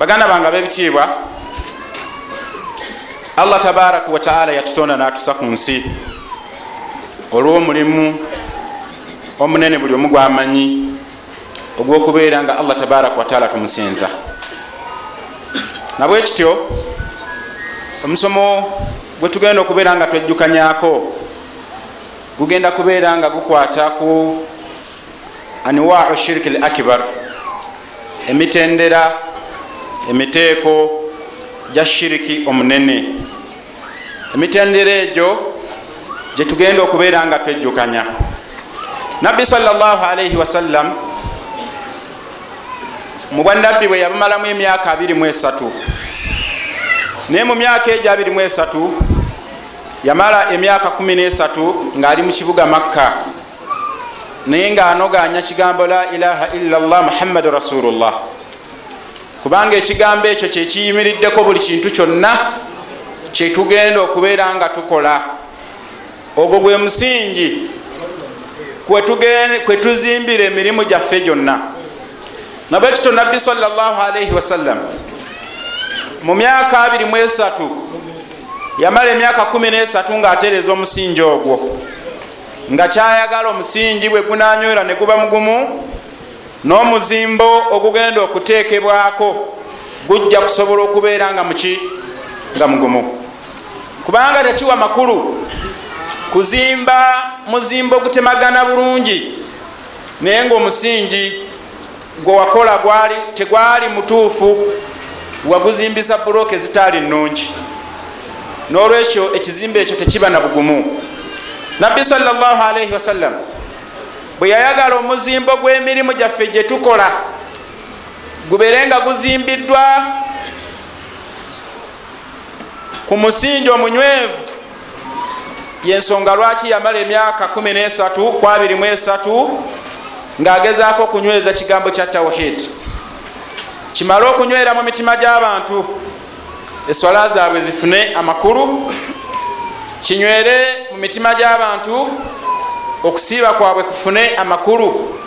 baganda bange abebitiibwa allah tabaraka wataala yatutonda natusa ku nsi olw'omulimu omunene buli omu gwamanyi ogwokubeera nga allah tabaraka wataala tumusinza. Nabwe kityo omusomo gwetugenda okubeera nga twejjukanyako gugenda kubeera nga gukwata ku anwau shiriki l akbar emitendera emiteeko gya shiriki omunene. Emitendera egyo gyetugenda okubeera nga twejjukanya nabbi salllahalaihi wasallam mu bwanabbi bwe yabamalamu emyaka 23 naye mu myaka egyo 23 yamala emyaka 13 ngaali mu kibuga makka. Naye ngaanoganya kigambo la ilaha illallah muhammadu rasulullah kubanga ekigambo ekyo kyekiyimiriddeko buli kintu kyonna kyetugenda okubeera nga tukola. Ogwo gwe musingi kwetuzimbira emirimu gyaffe gyonna. Nabwe kito nabbi salaalaihi wasallam mu myaka 23 yamala emyaka 13 ngaatereza omusingi ogwo. Nga kyayagala omusingi bwe gunanywera ne guba mugumu n'omuzimbo ogugenda okuteekebwako gujja kusobola okubeera nga muki nga mugumu kubanga tekiwa makulu kuzimba muzimbo gutemagana bulungi naye ngaomusingi gwe wakola gwali tegwali mutuufu waguzimbisa buloka ezitaali nungi n'olwekyo ekizimbe ekyo tekiba na bugumu. Nabbi salaalaihi wasallam bwe yayagala omuzimbo gw'emirimu gyaffe gye tukola gubeere nga guzimbiddwa ku musingi omunywevu. Yensonga lwaki yamala emyaka 13 ku 23 ng'agezaako okunyweza kigambo kya tawhid. Kimale okunywera mu mitima gy'abantu eswala zaabwe zifune amakulu. Kinywere mu mitima gy'abantu okusiiba kwabwe kufune amakulu.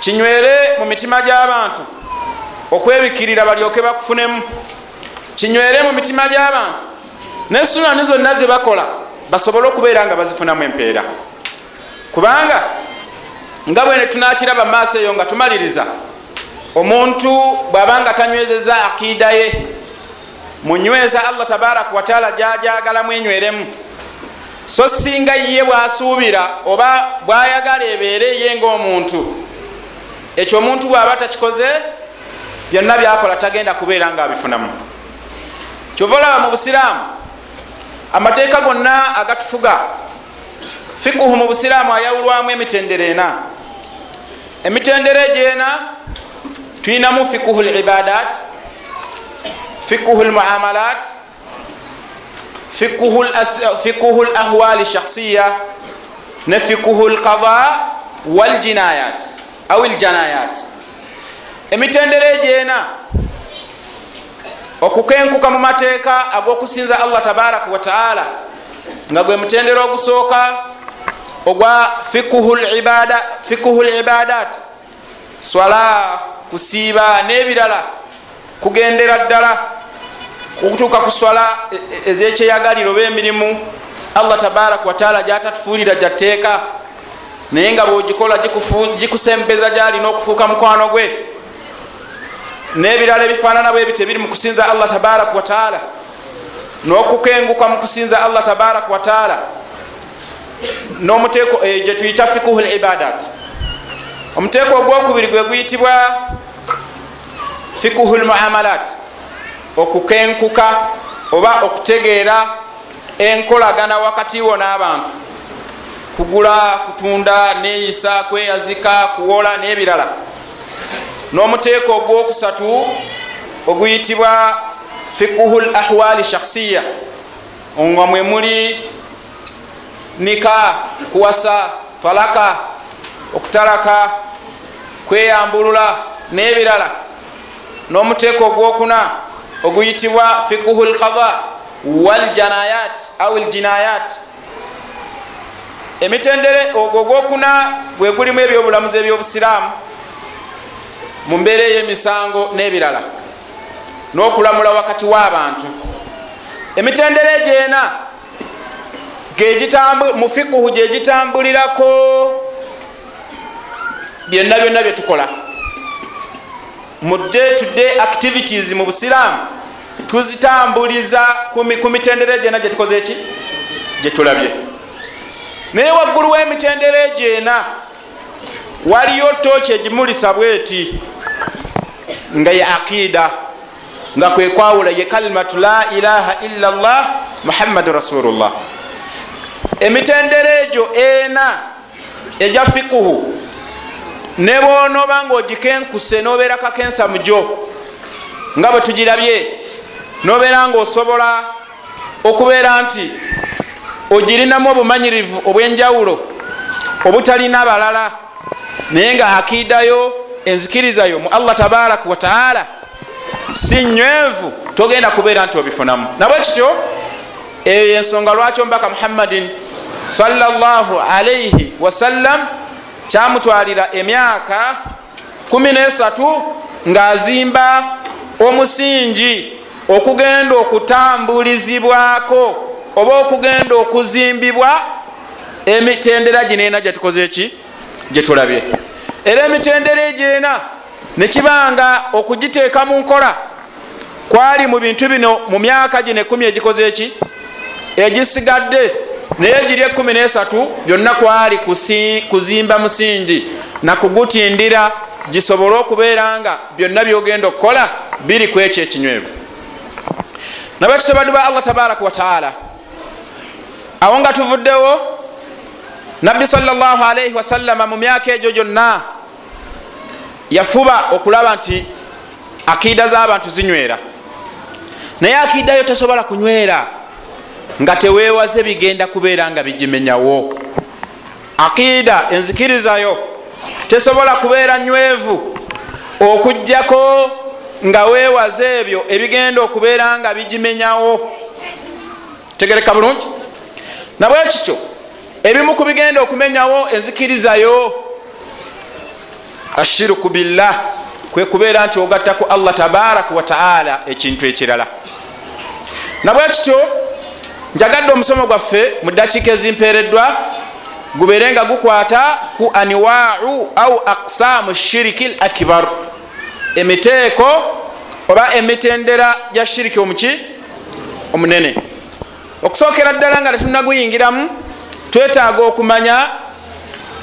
Kinywere mu mitima gy'abantu okwebikirira balyoke bakufunemu. Kinywere mu mitima gy'abantu nesunani zonna ze bakola basobole okubeera nga bazifunamu empeera. Kubanga nga bwe tunakiraba maaso eyo nga tumaliriza omuntu bw'abanga tanywezeza akiida ye munyweza allah tabaraka wataala gyajagalamu enyweremu so singa ye bwasuubira oba bwayagala ebeere ye ngaomuntu ekyo omuntu bwaba takikoze byonna byakola tagenda kubeera nga abifunamu. Kyova olaba mu busiraamu amateeka gonna agatufuga fikuhu mu busiraamu ayawulwamu emitendera ena. Emitendera egyena tuyinamu fikuhu libadat fikuhu lmuamalat fikuhu lahwali shakhsiya ne fikuhu lqada waljinayat au ljanayat emitendera egyena okukenkuka mu mateeka ag'okusinza allah tabaraka wataala nga gwe mutendera ogusooka ogwa fikuhu libadat swala kusiiba n'ebirala kugendera ddala okutuuka ku swala ezekyeyagaliro oba emirimu allah tabaraka wataala gyatatufuulira gyatteeka naye nga bwogikola gikusembeza gyalina okufuuka mukwano gwe. N'ebirala ebifaanana bwe biti ebiri mu kusinza allah tabaraka wataala n'okukenguka mu kusinza allah tabaraka wataala n'omuteeko gye tuyita fikuhu libadat omuteeko ogwokubiri gwe guyitibwa fikuhu lmuamalat okukenkuka oba okutegeera enkolagana wakati wo n'abantu. Kugula kutunda neyisa kweyazika kuwola n'ebirala. N'omuteeko ogwokusatu oguyitibwa fikuhu l ahwali shakhsiya nga mwe muli nika kuwasa talaka okutalaka kweyambulula n'ebirala. N'omuteeko ogwokuna oguyitibwa fikuhu lqada waljanayat au ljinayat emitendere ogwo ogwokuna gwe gulimu ebyobulamuzi ebyobusiraamu mu mbeera ey'emisango n'ebirala n'okulamula wakati w'abantu. Emitendera egyena mu fikuhu gyegitambulirako byonna byonna byetukola mu day to day activities mu busiraamu tuzitambuliza ku mitendera egyena gyetukoze eki? Gyetulabye naye waggulu w'emitendera egyena waliyo tooki egimulisa bweti nga ye aqida nga kwekwawula ye kalimatu la ilaha illa llah muhammadu rasulullah. Emitendera egyo ena egya fikuhu ne bwonoba nga ogikenkuse nobeera kakensa mujo nga bwe tugirabye nobeera nga osobola okubeera nti ogirinamu obumanyirivu obwenjawulo obutalina balala naye nga akiidayo enzikirizayo mu allah tabaraka wataala si nywevu togenda kubeera nti obifunamu. Nabwe kityo eyo ensonga lwaki omubaka muhammadin sallallahu alaihi wasallam kyamutwalira emyaka 13 ng'azimba omusingi okugenda okutambulizibwako oba okugenda okuzimbibwa emitendera gineena gyetukoze eki? Gyetulabye. Era emitendera egyena nekibanga okugiteeka mu nkola kwali mu bintu bino mu myaka gino ekumi egikoze eki? Egisigadde naye giri ekumi nesatu byonna kwali kuzimba musingi nakugutindira gisobole okubeera nga byonna byogenda okukola biri ku ekyo ekinywevu nabakitobaddu ba allah tabaraka wataala awo nga tuvuddewo nabbi salllahalaihi wasallama mu myaka egyo gyonna yafuba okulaba nti akiida z'abantu zinywera. Naye akiidayo tosobola kunywera nga teweewaze bigenda kubeera nga bigimenyawo. Akiida enzikirizayo tesobola kubeera nywevu okugjako nga weewaze ebyo ebigenda okubeera nga bigimenyawo. Tegereka bulungi? Nabwekityo ebimu ku bigenda okumenyawo enzikirizayo ashirku billah kwe kubeera nti ogattaku allah tabaraka wataala ekintu ekirala. Nabwekityo njagadde omusomo gwaffe mu dakiika ezimpeereddwa gubeere nga gukwata ku aniwau au aksamu shiriki l akbar emiteeko oba emitendera gya shiriki omuki omunene. Okusookera ddala nga tetunaguyingiramu twetaaga okumanya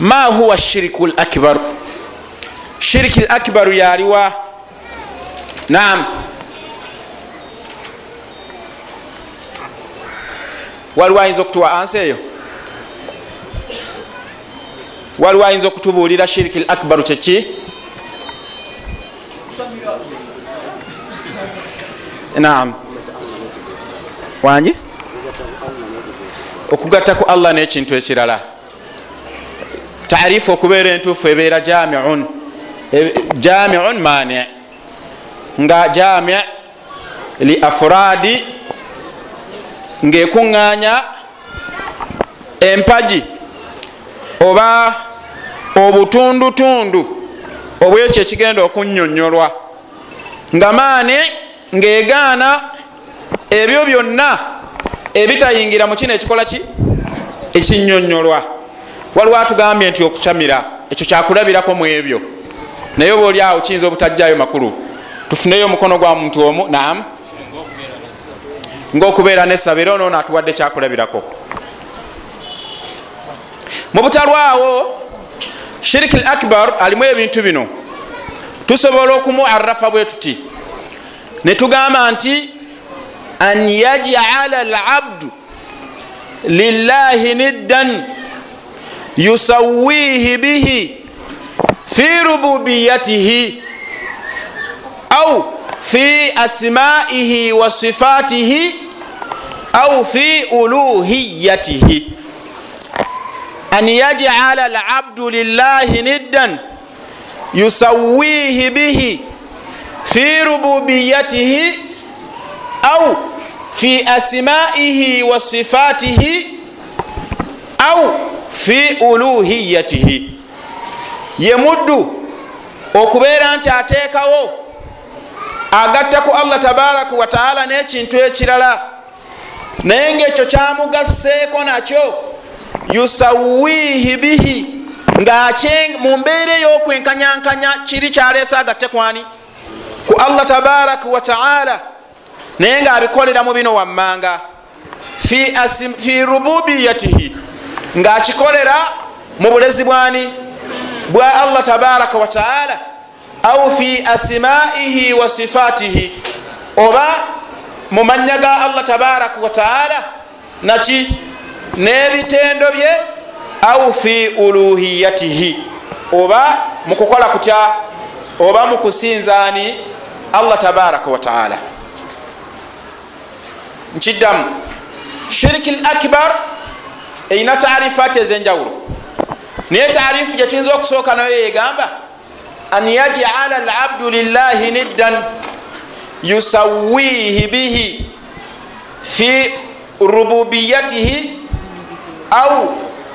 ma huwa shiriku l akbar shiriki l akbaru yaliwa naam. Waliwo ayinza okutuwa ansi eyo? Waliwo ayinza okutubuulira shiriki l akbaru kyeki naam. Wangi? Okugatta ku allah n'ekintu ekirala. Taarifu okubeera entuufu ebeera jamiun jamiun mani nga jami li afuradi ngaekuŋŋaanya empagi oba obutundutundu obwekyo ekigenda okunyonyolwa nga maani ngaegaana ebyo byonna ebitayingira mu kino ekikola ki? Ekinyonyolwa waliwo atugambye nti okucamira ekyo kyakulabirako mu ebyo. Naye oba oli awo kiyinza obutajjayo makulu. Tufuneyo omukono gwa muntu omu nam ngaokubeera nesaba era onoono atuwadde kyakulabirako. Mu butalwawo shiriki l akbar alimu ebintu bino. Tusobola okumuarafa bwe tuti netugamba nti an yajala labdu lillahi niddan yusawihi bihi fi rububiyatihi au fi asmaihi wa sifatihi au fi uluhiyatihi. An yajala labdu lillahi niddan yusawihi bihi fi rububiyatihi au fi asmaihi wa sifatihi au fi uluhiyatihi ye muddu okubeera nti ateekawo agattaku allah tabaraka wataala n'ekintu ekirala naye ngaekyo kyamugasseeko nakyo yusawihi bihi nga mu mbeera ey'okwenkanyankanya kiri kyaleese agatte kwani ku allah tabaraka wataala naye ngaabikolera mu bino wammanga fi, rububiyatihi ngaakikolera mu bulezi bwani bwa allah tabaraka wataala au fi asimaihi wa sifatihi oba mu manya ga allah tabaraka wataala naki n'ebitendo bye au fi uluhiyatihi oba mukukola kutya oba mukusinzaani allah tabaraka wataala nkiddamu shiriki l akbar erina taarifaati ezenjawulo. Naye taarifu gyetuyinza okusooka nayo yegamba an yajala labdu lillahi niddan yusawihi bihi fi rububiyatihi au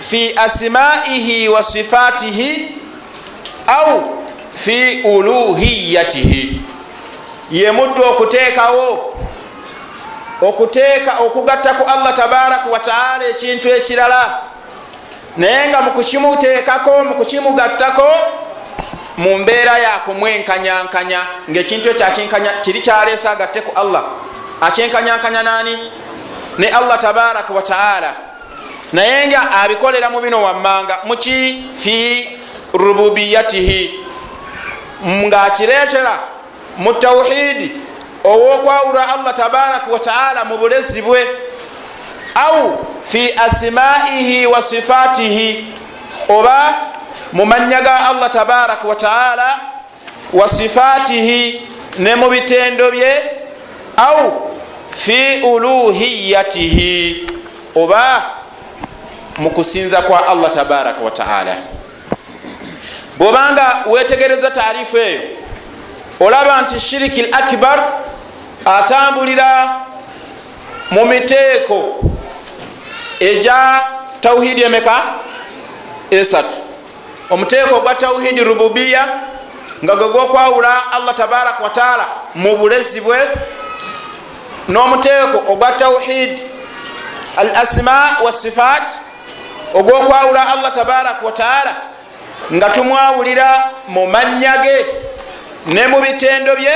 fi asmaihi wa sifatihi au fi uluhiyatihi. Yemuddu okuteekawo okuteeka okugattaku allah tabaraka wataala ekintu ekirala. Naye nga mukukimuteekako mukukimugattako mu mbeera yakumwenkanyankanya ngaekintu ekyo kiri kyaleese agatte ku allah. Akyenkanyankanya nani? Ne allah tabaraka wataala naye nga abikolera mu bino wammanga muki fi rububiyatihi ngaakireetera mu tauhidi owokwawula allah tabaraka wataala mu bulezi bwe au fi asimaihi wa sifatihi oba mu manya ga allah tabaraka wataala wa sifatihi ne mu bitendo bye au fi uluhiyatihi oba mu kusinza kwa allah tabaraka wataala bwobanga wetegereza taarifu eyo olaba nti shiriki l akbar atambulira mu miteeko eja tauhidi emeka esatu. Omuteeko gwa tauhidi rububiya nga gwe gwokwawula allah tabaraka wataala mu bulezi bwe n'omuteeko ogwa tauhid al asma wasifat ogwokwawula allah tabaraka wataala nga tumwawulira mu manya ge ne mu bitendo bye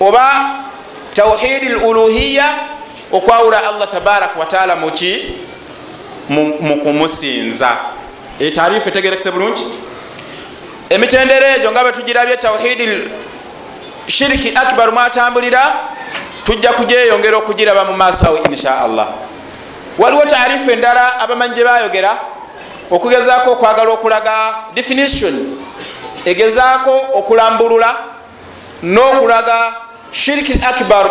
oba tauhidi luluhiya okwawula allah tabaraka wataala muki mu kumusinza. Etarifu etegerekese bulungi? Emitendero egyo nga betugirabye tauhidi shiriki akbar mwatambulira tujja kugyeyongera okugiraba mu maaso awe insha allah. Waliwo tarifu endala abamanyi gye bayogera okugezaako okwagala okulaga definition egezaako okulambulula n'okulaga shiriki akbar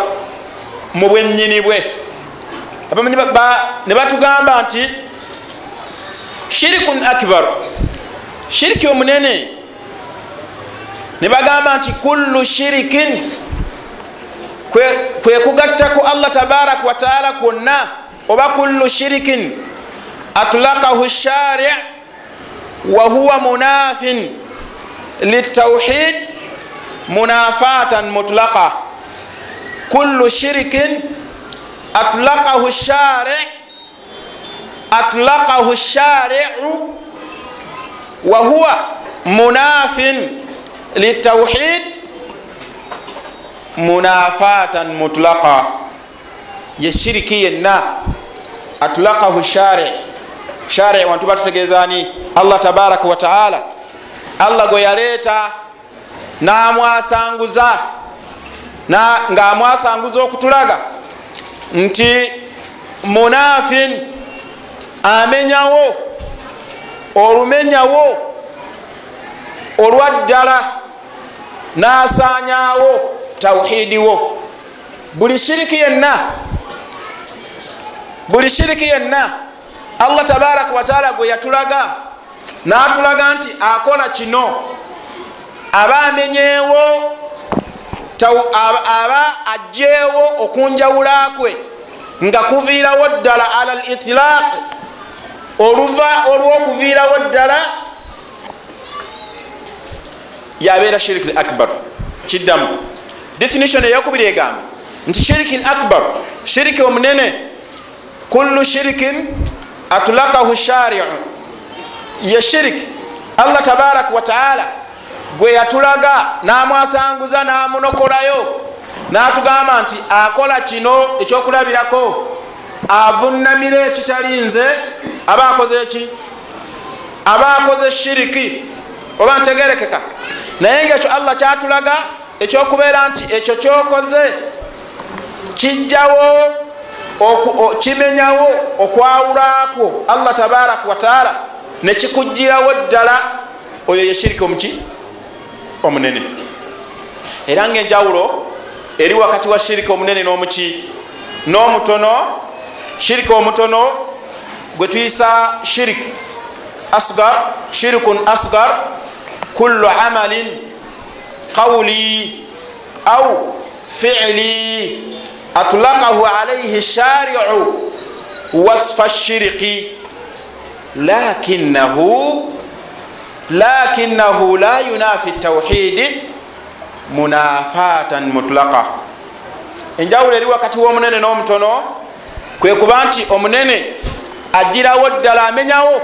mu bwenyini bwe. Abamanyi ne batugamba nti shirikun akbar shiriki omunene. Ne bagamba nti kullu shirikin kwe kugattaku allah tabaraka wataala kwonna oba kullu shirikin atlakahu shari wahuwa munafin litauhid munafatan mutlaqa. Kullu shirikin atlakahu shari atlakahu shariu wahuwa munafin litauhid munafatan mutlaqa. Ye shiriki yenna atlakahu shari shari wantu batutegezani allah tabaraka wataala allah gwe yaleeta namwasanguza nga amwasanguza okutulaga nti munafin amenyawo olumenyawo olwaddala nasanyawo tauhidiwo buli shiriki yenna buli shiriki yenna allah tabaraka wataala gwe yatulaga natulaga nti akola kino. Aba amenyeewo aba ajjeewo okunjawulakwe nga kuviirawo ddala ala l itilaq oluva olwokuviirawo ddala yabeera shiriki l akbar kiddamu. Definition eyokubiri egamba nti shirikin akbar shiriki omunene kullu shirikin atulakahu shariu. Ye shiriki. Allah tabaraka wataala gwe yatulaga namwasanguza namunokolayo natugamba nti akola kino ekyokulabirako avunamira ekitali nze aba akoze eki? Aba akoze shiriki? Oba ntegerekeka. Naye ngaekyo allah kyatulaga ekyokubeera nti ekyo kyokoze kijjawo kimenyawo okwawulakwo allah tabaraka wataala nekikugirawo ddala. Oyo yeshiriki omuki omunene. Era ngaenjawulo eri wakati wa shiriki omunene n'omuki n'omutono shiriki omutono gwe tuyisa shiriki asgar shirikun asgar kullu amalin qawli au fili atlakahu alaihi shariu wasfa shiriki lakinahu lakinahu la yunafi tauhidi munafatan mutlaka enjawulo eri wakati w'omunene n'omutono kwe kuba nti omunene agirawo ddala amenyawo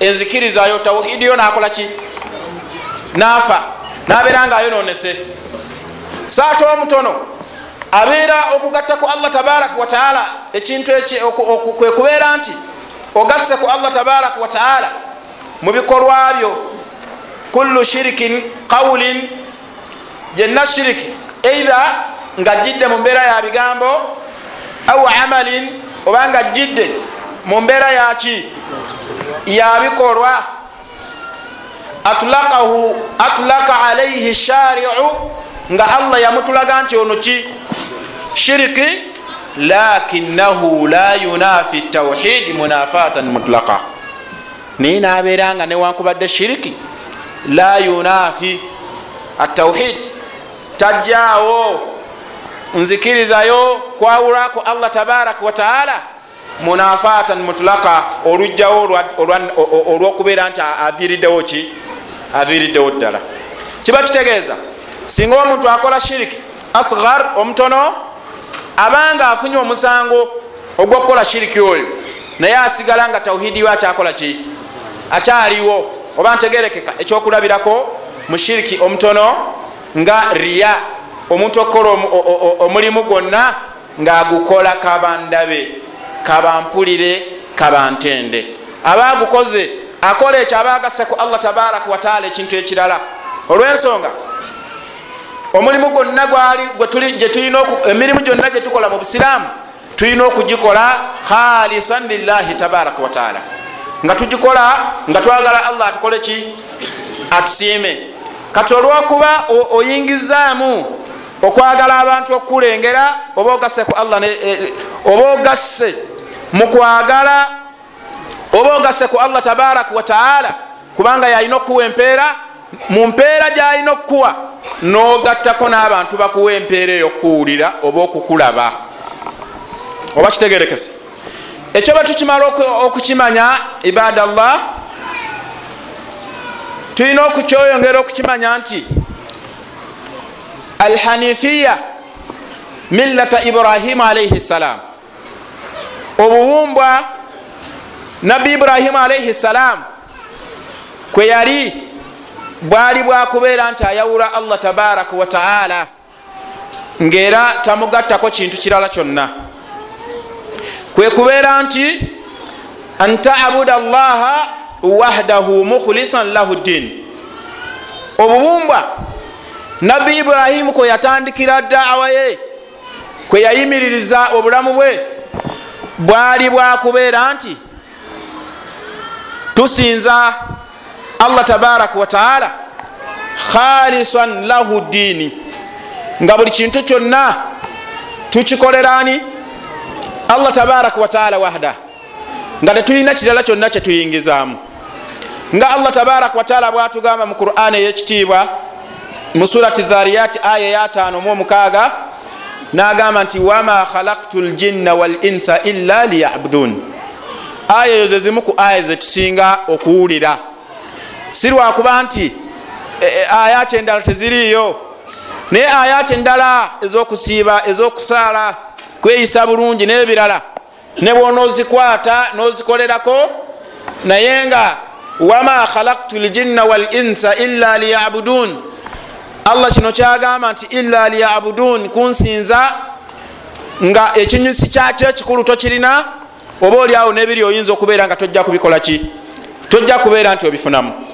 enzikirizayo tauhidi yo nakola ki? Nafa nabeera nga ayononese saate omutono abeera okugatta ku allah tabaraka wataala ekintu kwe kubeera nti ogasse ku allah tabaraka wataala mu bikolwa byo. Kullu shirikin qawulin yenna shiriki eidha nga jidde mu mbeera ya bigambo au amalin oba nga jidde mu mbeera yaki yabikolwa atlakahu atlaka alaihi shariu nga allah yamutulaga nti ono ki shiriki lakinahu la yunafi tauhidi munafatan mutlaka naye nabeera nga newankubadde shiriki la yunafi atauhid tajjaawo nzikirizayo kwawulako allah tabaraka wataala munafatan mutlaka olugjawo olwokubeera nti aviriddewo ki aviriddewo ddala kiba kitegeeza singa omuntu akola shiriki asgar omutono abanga afunye omusango ogwokukola shiriki oyo naye asigala nga tauhidi we akyakola ki? Akyaliwo. Oba ntegerekeka ekyokulabirako mu shiriki omutono nga riya. Omuntu okukola omulimu gwonna ngaagukola kabandabe kabampulire kabantende. Aba agukoze akola ekyo aba agasse ku allah tabaraka wataala ekintu ekirala. Olwensonga omulimu gwonna emirimu gyonna gyetukola mu busiraamu tulina okugikola khalisan lillahi tabaraka wataala nga tugikola nga twagala allah atukole ki? Atusiime. Kati olwokuba oyingizaamu okwagala abantu okukulengera oba ogasse ku allah oba ogasse mukwagala oba ogasse ku allah tabaraka wataala kubanga yalina okuwa empeera mu mpeera gyalina okukuwa nogattako n'abantu bakuwa empeera eyo okuwulira oba okukulaba. Oba kitegerekese. Ekyo batukimala okukimanya ibada llah tulina okukyoyongera okukimanya nti alhanifiya millata ibrahimu alaihi ssalam obuwumbwa nabbi ibrahimu alaihi ssalam kwe yali bwali bwakubeera nti ayawula allah tabaraka wataala ngaera tamugattako kintu kirala kyonna. Kwe kubeera nti an tabuda llaha wahdahu mukhlisan lahu ddin. Obubumbwa nabbi iburahimu kwe yatandikira daawa ye kwe yayimiririza obulamu bwe bwali bwakubeera nti tusinza allah tabaraka wataala khalisan lahu ddiini nga buli kintu kyonna tukikolerani allah tabaraka wataala wahda. Nga tetulina kirala kyonna kyetuyingizaamu nga allah tabaraka wataala bwatugamba mu quran eyekitiibwa mu surati dhariyati aya mu omukaaga nagamba nti wama khalaktu ljinna walinsa illa liyabudun. Aya eyo zezimu ku aya zetusinga okuwulira si lwakuba nti ayati endala teziriiyo. Naye ayati endala ezokusiiba ezokusaala kweyisa bulungi nebirala ne bwonaozikwata nozikolerako naye nga wama khalaktu ljinna wal insa illa liyabudun. Allah kino kyagamba nti illa liyabudun kunsinza nga ekinyusi kyakyo ekikulu tokirina oba oliawo nebiri oyinza okubeera nga tojja kubikola ki? Tojja kubeera nti obifunamu